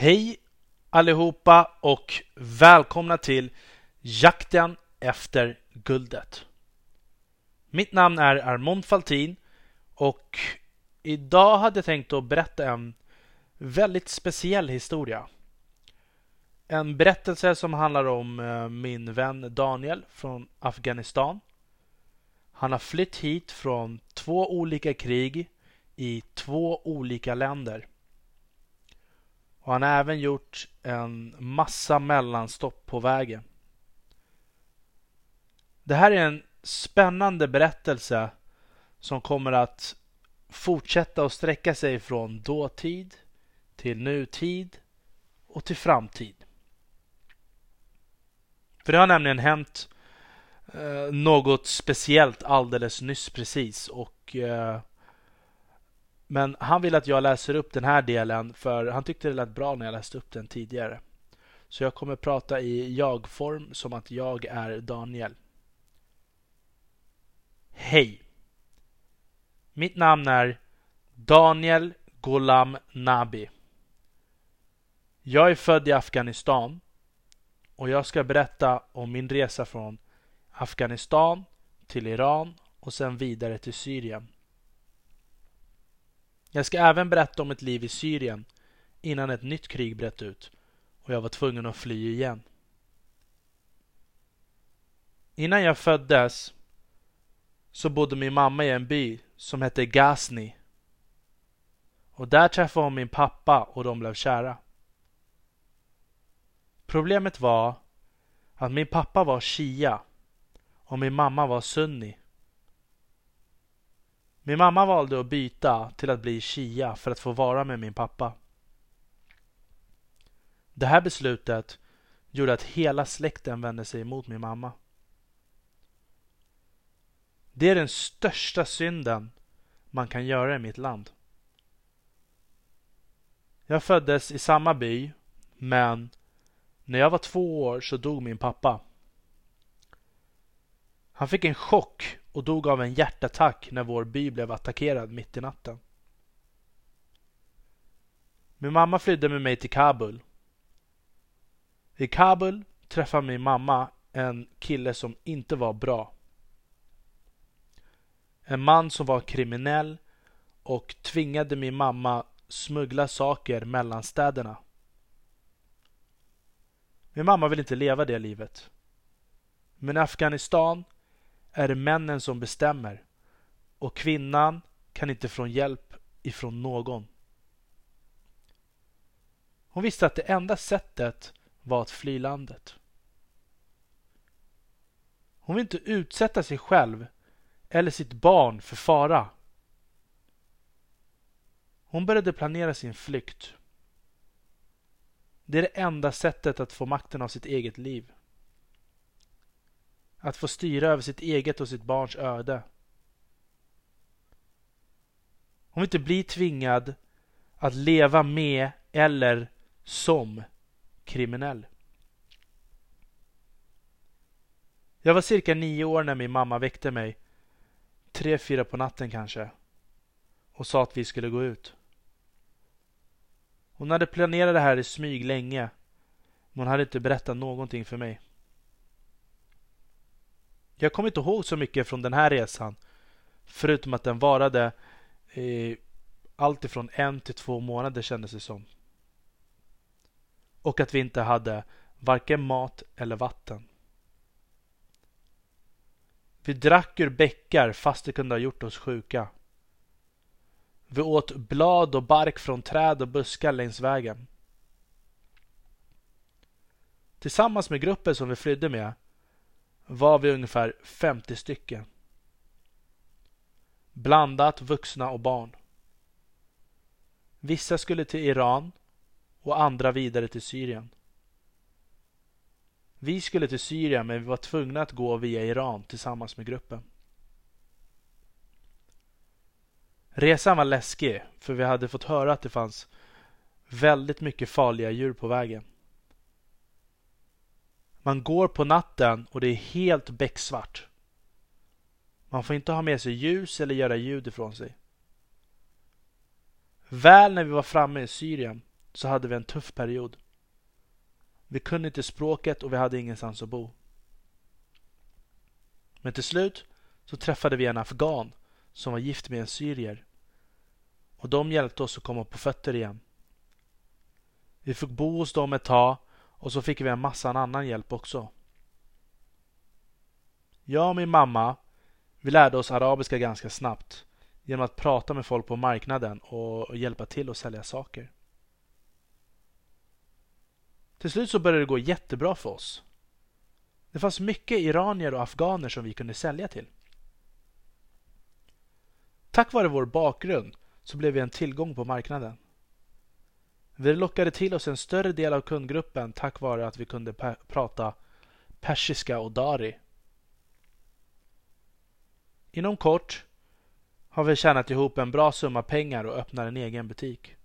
Hej allihopa och välkomna till Jakten efter guldet. Mitt namn är Armond Faltin och idag hade jag tänkt att berätta en väldigt speciell historia. En berättelse som handlar om eh, min vän Daniel från Afghanistan. Han har flytt hit från två olika krig i två olika länder. Och han har även gjort en massa mellanstopp på vägen. Det här är en spännande berättelse som kommer att fortsätta att sträcka sig från dåtid till nutid och till framtid. För det har nämligen hänt eh, något speciellt alldeles nyss precis och eh, men han vill att jag läser upp den här delen för han tyckte det lät bra när jag läste upp den tidigare. Så jag kommer prata i jag-form som att jag är Daniel. Hej! Mitt namn är Daniel Golam Nabi. Jag är född i Afghanistan och jag ska berätta om min resa från Afghanistan till Iran och sen vidare till Syrien. Jag ska även berätta om ett liv i Syrien innan ett nytt krig bröt ut och jag var tvungen att fly igen. Innan jag föddes så bodde min mamma i en by som hette Ghazni. Och där träffade hon min pappa och de blev kära. Problemet var att min pappa var shia och min mamma var sunni. Min mamma valde att byta till att bli shia för att få vara med min pappa. Det här beslutet gjorde att hela släkten vände sig emot min mamma. Det är den största synden man kan göra i mitt land. Jag föddes i samma by, men när jag var två år så dog min pappa. Han fick en chock och dog av en hjärtattack när vår by blev attackerad mitt i natten. Min mamma flydde med mig till Kabul. I Kabul träffade min mamma en kille som inte var bra. En man som var kriminell och tvingade min mamma smuggla saker mellan städerna. Min mamma vill inte leva det livet. Men i Afghanistan är det männen som bestämmer och kvinnan kan inte få hjälp ifrån någon. Hon visste att det enda sättet var att fly landet. Hon vill inte utsätta sig själv eller sitt barn för fara. Hon började planera sin flykt. Det är det enda sättet att få makten av sitt eget liv. Att få styra över sitt eget och sitt barns öde. Hon vill inte bli tvingad att leva med eller som kriminell. Jag var cirka nio år när min mamma väckte mig. Tre, fyra på natten kanske. Och sa att vi skulle gå ut. Hon hade planerat det här i smyg länge. Men hon hade inte berättat någonting för mig. Jag kommer inte ihåg så mycket från den här resan. Förutom att den varade eh, allt ifrån en till två månader kändes det som. Och att vi inte hade varken mat eller vatten. Vi drack ur bäckar fast det kunde ha gjort oss sjuka. Vi åt blad och bark från träd och buskar längs vägen. Tillsammans med gruppen som vi flydde med var vi ungefär 50 stycken. Blandat vuxna och barn. Vissa skulle till Iran och andra vidare till Syrien. Vi skulle till Syrien men vi var tvungna att gå via Iran tillsammans med gruppen. Resan var läskig för vi hade fått höra att det fanns väldigt mycket farliga djur på vägen. Man går på natten och det är helt becksvart. Man får inte ha med sig ljus eller göra ljud ifrån sig. Väl när vi var framme i Syrien så hade vi en tuff period. Vi kunde inte språket och vi hade ingenstans att bo. Men till slut så träffade vi en afghan som var gift med en syrier. Och de hjälpte oss att komma på fötter igen. Vi fick bo hos dem ett tag och så fick vi en massa annan hjälp också. Jag och min mamma, vi lärde oss arabiska ganska snabbt genom att prata med folk på marknaden och hjälpa till att sälja saker. Till slut så började det gå jättebra för oss. Det fanns mycket iranier och afghaner som vi kunde sälja till. Tack vare vår bakgrund så blev vi en tillgång på marknaden. Vi lockade till oss en större del av kundgruppen tack vare att vi kunde prata persiska och dari. Inom kort har vi tjänat ihop en bra summa pengar och öppnar en egen butik.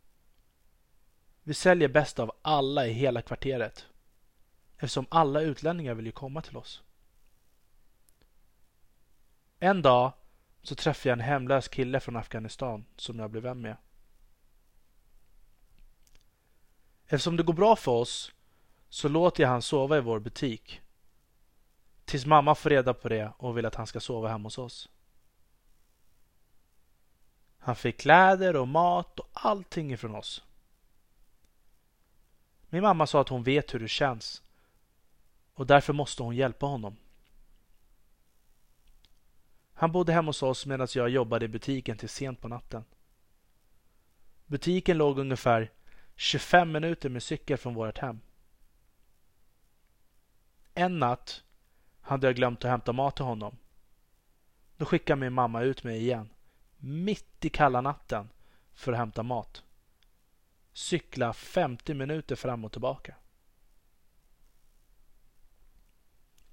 Vi säljer bäst av alla i hela kvarteret eftersom alla utlänningar vill ju komma till oss. En dag så träffade jag en hemlös kille från Afghanistan som jag blev vän med. Eftersom det går bra för oss så låter jag han sova i vår butik. Tills mamma får reda på det och vill att han ska sova hemma hos oss. Han fick kläder och mat och allting ifrån oss. Min mamma sa att hon vet hur det känns och därför måste hon hjälpa honom. Han bodde hemma hos oss medan jag jobbade i butiken till sent på natten. Butiken låg ungefär 25 minuter med cykel från vårt hem. En natt hade jag glömt att hämta mat till honom. Då skickade min mamma ut mig igen, mitt i kalla natten, för att hämta mat. Cykla 50 minuter fram och tillbaka.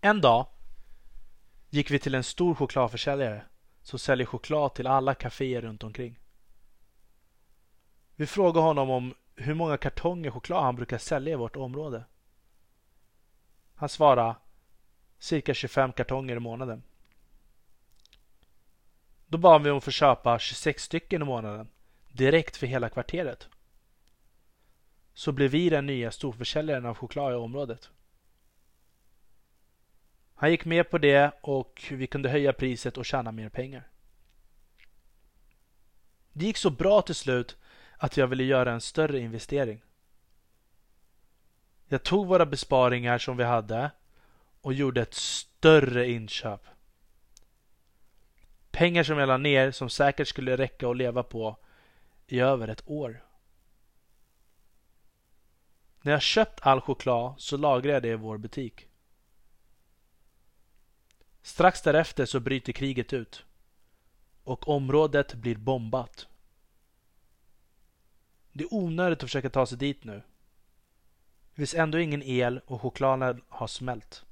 En dag gick vi till en stor chokladförsäljare som säljer choklad till alla kaféer runt omkring. Vi frågade honom om hur många kartonger choklad han brukar sälja i vårt område. Han svarade cirka 25 kartonger i månaden. Då bad vi om att få köpa 26 stycken i månaden direkt för hela kvarteret. Så blev vi den nya storförsäljaren av choklad i området. Han gick med på det och vi kunde höja priset och tjäna mer pengar. Det gick så bra till slut att jag ville göra en större investering. Jag tog våra besparingar som vi hade och gjorde ett större inköp. Pengar som jag la ner som säkert skulle räcka att leva på i över ett år. När jag köpt all choklad så lagrade jag det i vår butik. Strax därefter så bryter kriget ut och området blir bombat. Det är onödigt att försöka ta sig dit nu. Det finns ändå ingen el och chokladen har smält.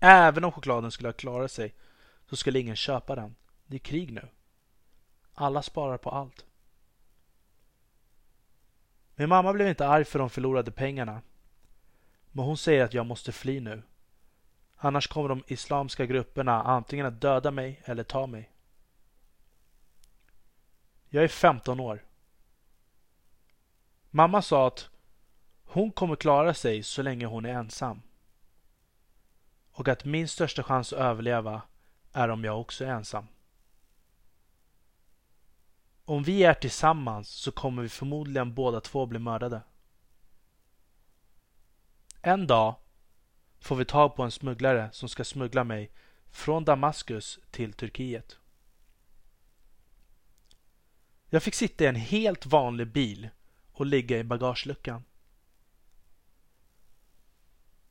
Även om chokladen skulle ha klarat sig så skulle ingen köpa den. Det är krig nu. Alla sparar på allt. Min mamma blev inte arg för de förlorade pengarna. Men hon säger att jag måste fly nu. Annars kommer de islamska grupperna antingen att döda mig eller ta mig. Jag är 15 år. Mamma sa att hon kommer klara sig så länge hon är ensam. Och att min största chans att överleva är om jag också är ensam. Om vi är tillsammans så kommer vi förmodligen båda två bli mördade. En dag får vi tag på en smugglare som ska smuggla mig från Damaskus till Turkiet. Jag fick sitta i en helt vanlig bil och ligga i bagageluckan.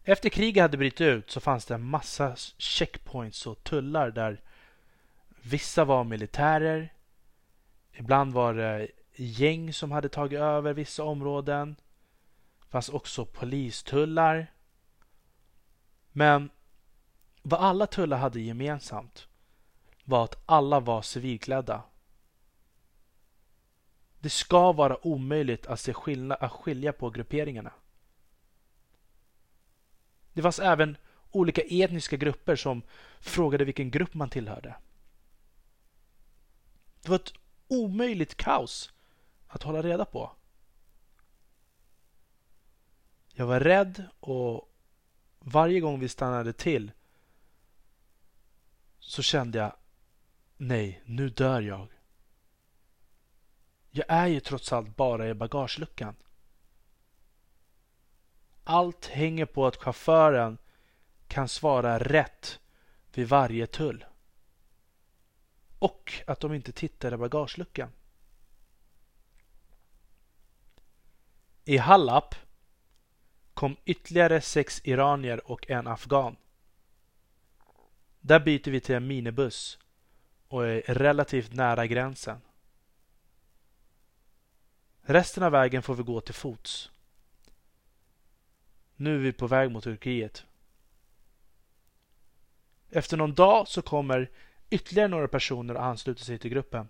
Efter kriget hade brutit ut så fanns det en massa checkpoints och tullar där vissa var militärer. Ibland var det gäng som hade tagit över vissa områden. Det fanns också polistullar. Men vad alla tullar hade gemensamt var att alla var civilklädda. Det ska vara omöjligt att, se skillna, att skilja på grupperingarna. Det fanns även olika etniska grupper som frågade vilken grupp man tillhörde. Det var ett omöjligt kaos att hålla reda på. Jag var rädd och varje gång vi stannade till så kände jag nej, nu dör jag. Jag är ju trots allt bara i bagageluckan. Allt hänger på att chauffören kan svara rätt vid varje tull. Och att de inte tittar i bagageluckan. I Hallap kom ytterligare sex iranier och en afghan. Där byter vi till en minibuss och är relativt nära gränsen. Resten av vägen får vi gå till fots. Nu är vi på väg mot Turkiet. Efter någon dag så kommer ytterligare några personer att ansluta sig till gruppen.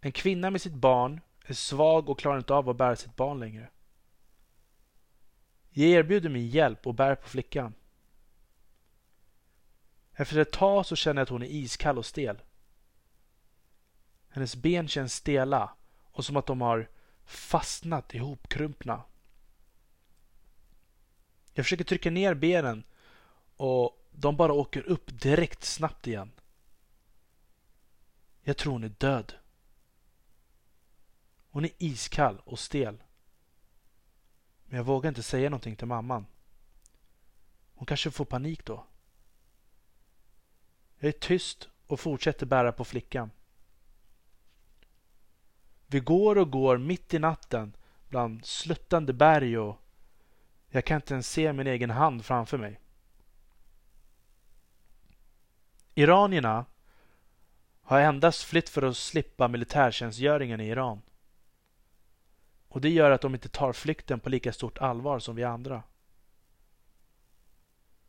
En kvinna med sitt barn är svag och klarar inte av att bära sitt barn längre. Jag erbjuder min hjälp och bär på flickan. Efter ett tag så känner jag att hon är iskall och stel. Hennes ben känns stela och som att de har fastnat ihopkrumpna. Jag försöker trycka ner benen och de bara åker upp direkt snabbt igen. Jag tror hon är död. Hon är iskall och stel. Men jag vågar inte säga någonting till mamman. Hon kanske får panik då. Jag är tyst och fortsätter bära på flickan. Vi går och går mitt i natten bland sluttande berg och jag kan inte ens se min egen hand framför mig. Iranierna har endast flytt för att slippa militärtjänstgöringen i Iran. Och det gör att de inte tar flykten på lika stort allvar som vi andra.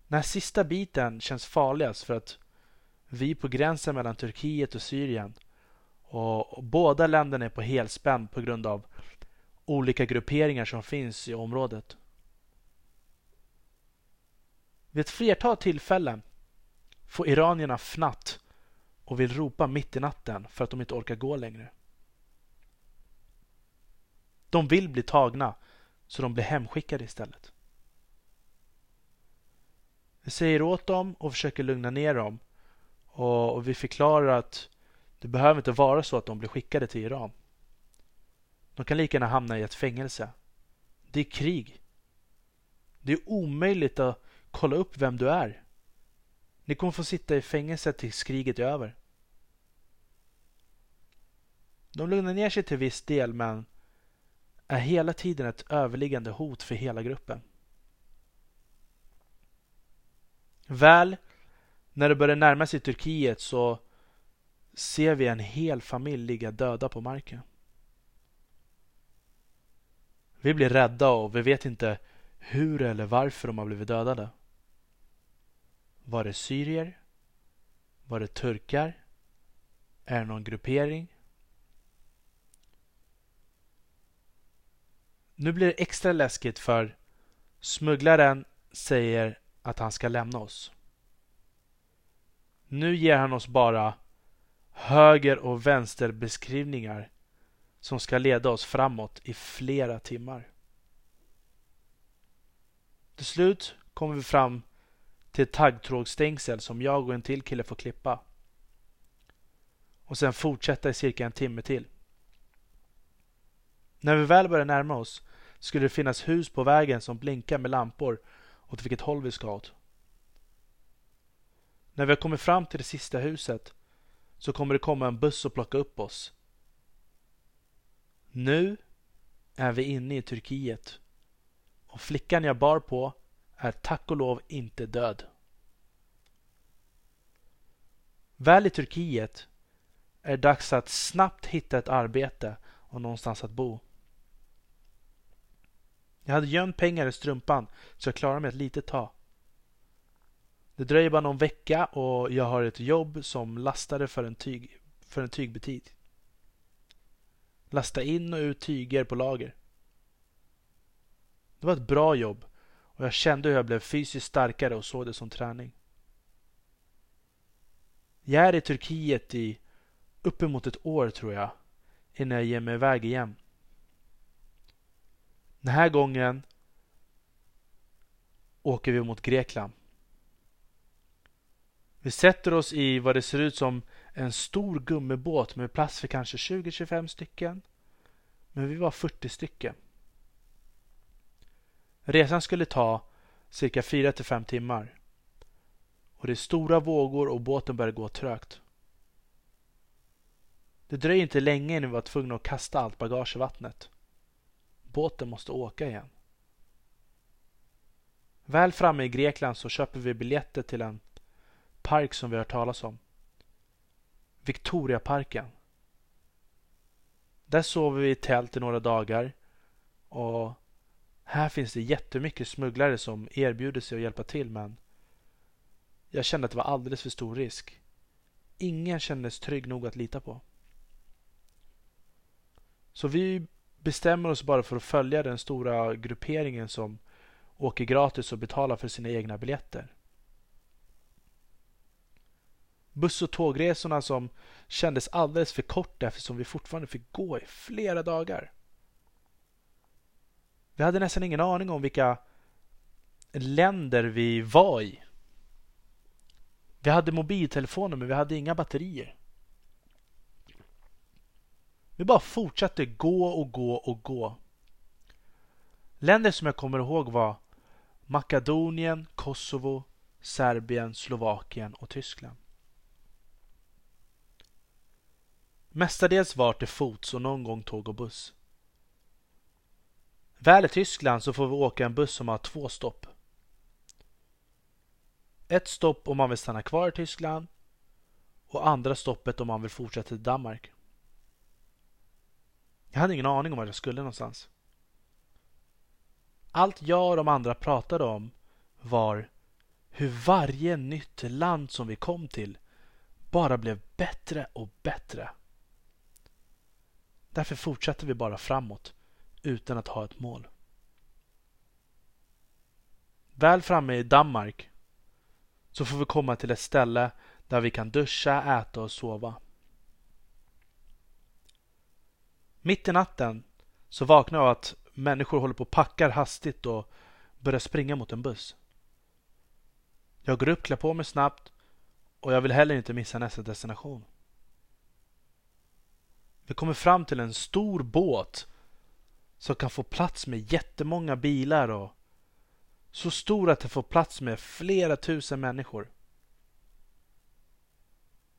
Den här sista biten känns farligast för att vi på gränsen mellan Turkiet och Syrien och båda länderna är på helspänn på grund av olika grupperingar som finns i området. Vid ett flertal tillfällen får iranierna fnatt och vill ropa mitt i natten för att de inte orkar gå längre. De vill bli tagna så de blir hemskickade istället. Vi säger åt dem och försöker lugna ner dem och vi förklarar att det behöver inte vara så att de blir skickade till Iran. De kan lika gärna hamna i ett fängelse. Det är krig. Det är omöjligt att kolla upp vem du är. Ni kommer få sitta i fängelse tills kriget är över. De lugnar ner sig till viss del men är hela tiden ett överliggande hot för hela gruppen. Väl när det börjar närma sig Turkiet så ser vi en hel familj ligga döda på marken. Vi blir rädda och vi vet inte hur eller varför de har blivit dödade. Var det syrier? Var det turkar? Är det någon gruppering? Nu blir det extra läskigt för smugglaren säger att han ska lämna oss. Nu ger han oss bara höger och vänsterbeskrivningar som ska leda oss framåt i flera timmar. Till slut kommer vi fram till ett taggtrådsstängsel som jag och en till kille får klippa. Och sen fortsätta i cirka en timme till. När vi väl börjar närma oss skulle det finnas hus på vägen som blinkar med lampor åt vilket håll vi ska åt. När vi har kommit fram till det sista huset så kommer det komma en buss och plocka upp oss. Nu är vi inne i Turkiet och flickan jag bar på är tack och lov inte död. Väl i Turkiet är det dags att snabbt hitta ett arbete och någonstans att bo. Jag hade gömt pengar i strumpan så jag klarade mig ett litet tag. Det dröjer bara någon vecka och jag har ett jobb som lastare för en, tyg, för en tygbutik. Lasta in och ut tyger på lager. Det var ett bra jobb och jag kände hur jag blev fysiskt starkare och såg det som träning. Jag är i Turkiet i uppemot ett år tror jag. innan jag ger mig iväg igen. Den här gången åker vi mot Grekland. Vi sätter oss i vad det ser ut som en stor gummibåt med plats för kanske 20-25 stycken. Men vi var 40 stycken. Resan skulle ta cirka 4-5 timmar. Och det är stora vågor och båten börjar gå trögt. Det dröjer inte länge innan vi var tvungna att kasta allt bagage i vattnet. Båten måste åka igen. Väl framme i Grekland så köper vi biljetter till en park som vi har hört talas om. Victoriaparken. Där sover vi i tält i några dagar och här finns det jättemycket smugglare som erbjuder sig att hjälpa till men jag kände att det var alldeles för stor risk. Ingen kändes trygg nog att lita på. Så vi bestämmer oss bara för att följa den stora grupperingen som åker gratis och betalar för sina egna biljetter. Buss och tågresorna som kändes alldeles för korta eftersom vi fortfarande fick gå i flera dagar. Vi hade nästan ingen aning om vilka länder vi var i. Vi hade mobiltelefoner men vi hade inga batterier. Vi bara fortsatte gå och gå och gå. Länder som jag kommer ihåg var Makedonien, Kosovo, Serbien, Slovakien och Tyskland. Mestadels var till fots och någon gång tåg och buss. Väl i Tyskland så får vi åka en buss som har två stopp. Ett stopp om man vill stanna kvar i Tyskland och andra stoppet om man vill fortsätta till Danmark. Jag hade ingen aning om vart jag skulle någonstans. Allt jag och de andra pratade om var hur varje nytt land som vi kom till bara blev bättre och bättre. Därför fortsätter vi bara framåt utan att ha ett mål. Väl framme i Danmark så får vi komma till ett ställe där vi kan duscha, äta och sova. Mitt i natten så vaknar jag av att människor håller på och packar hastigt och börjar springa mot en buss. Jag går upp, klär på mig snabbt och jag vill heller inte missa nästa destination. Vi kommer fram till en stor båt som kan få plats med jättemånga bilar och så stor att det får plats med flera tusen människor.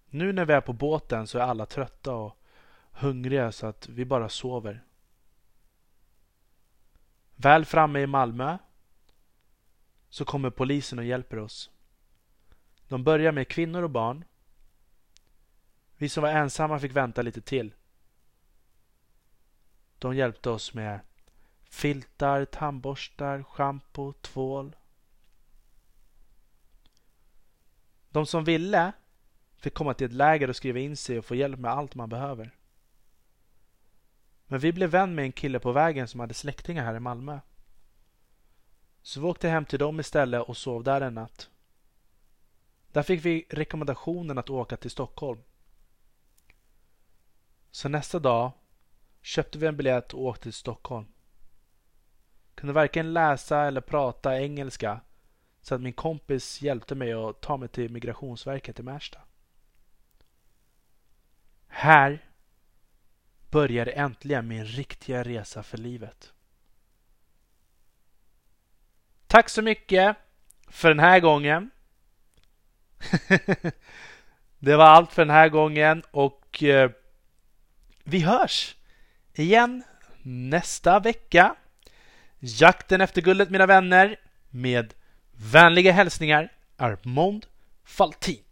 Nu när vi är på båten så är alla trötta och hungriga så att vi bara sover. Väl framme i Malmö så kommer polisen och hjälper oss. De börjar med kvinnor och barn. Vi som var ensamma fick vänta lite till. De hjälpte oss med filtar, tandborstar, schampo, tvål. De som ville fick komma till ett läger och skriva in sig och få hjälp med allt man behöver. Men vi blev vän med en kille på vägen som hade släktingar här i Malmö. Så vi åkte hem till dem istället och sov där en natt. Där fick vi rekommendationen att åka till Stockholm. Så nästa dag köpte vi en biljett och åkte till Stockholm. Kunde varken läsa eller prata engelska så att min kompis hjälpte mig att ta mig till Migrationsverket i Märsta. Här började äntligen min riktiga resa för livet. Tack så mycket för den här gången. det var allt för den här gången och eh, vi hörs igen nästa vecka. Jakten efter guldet mina vänner med vänliga hälsningar Armond Faltin.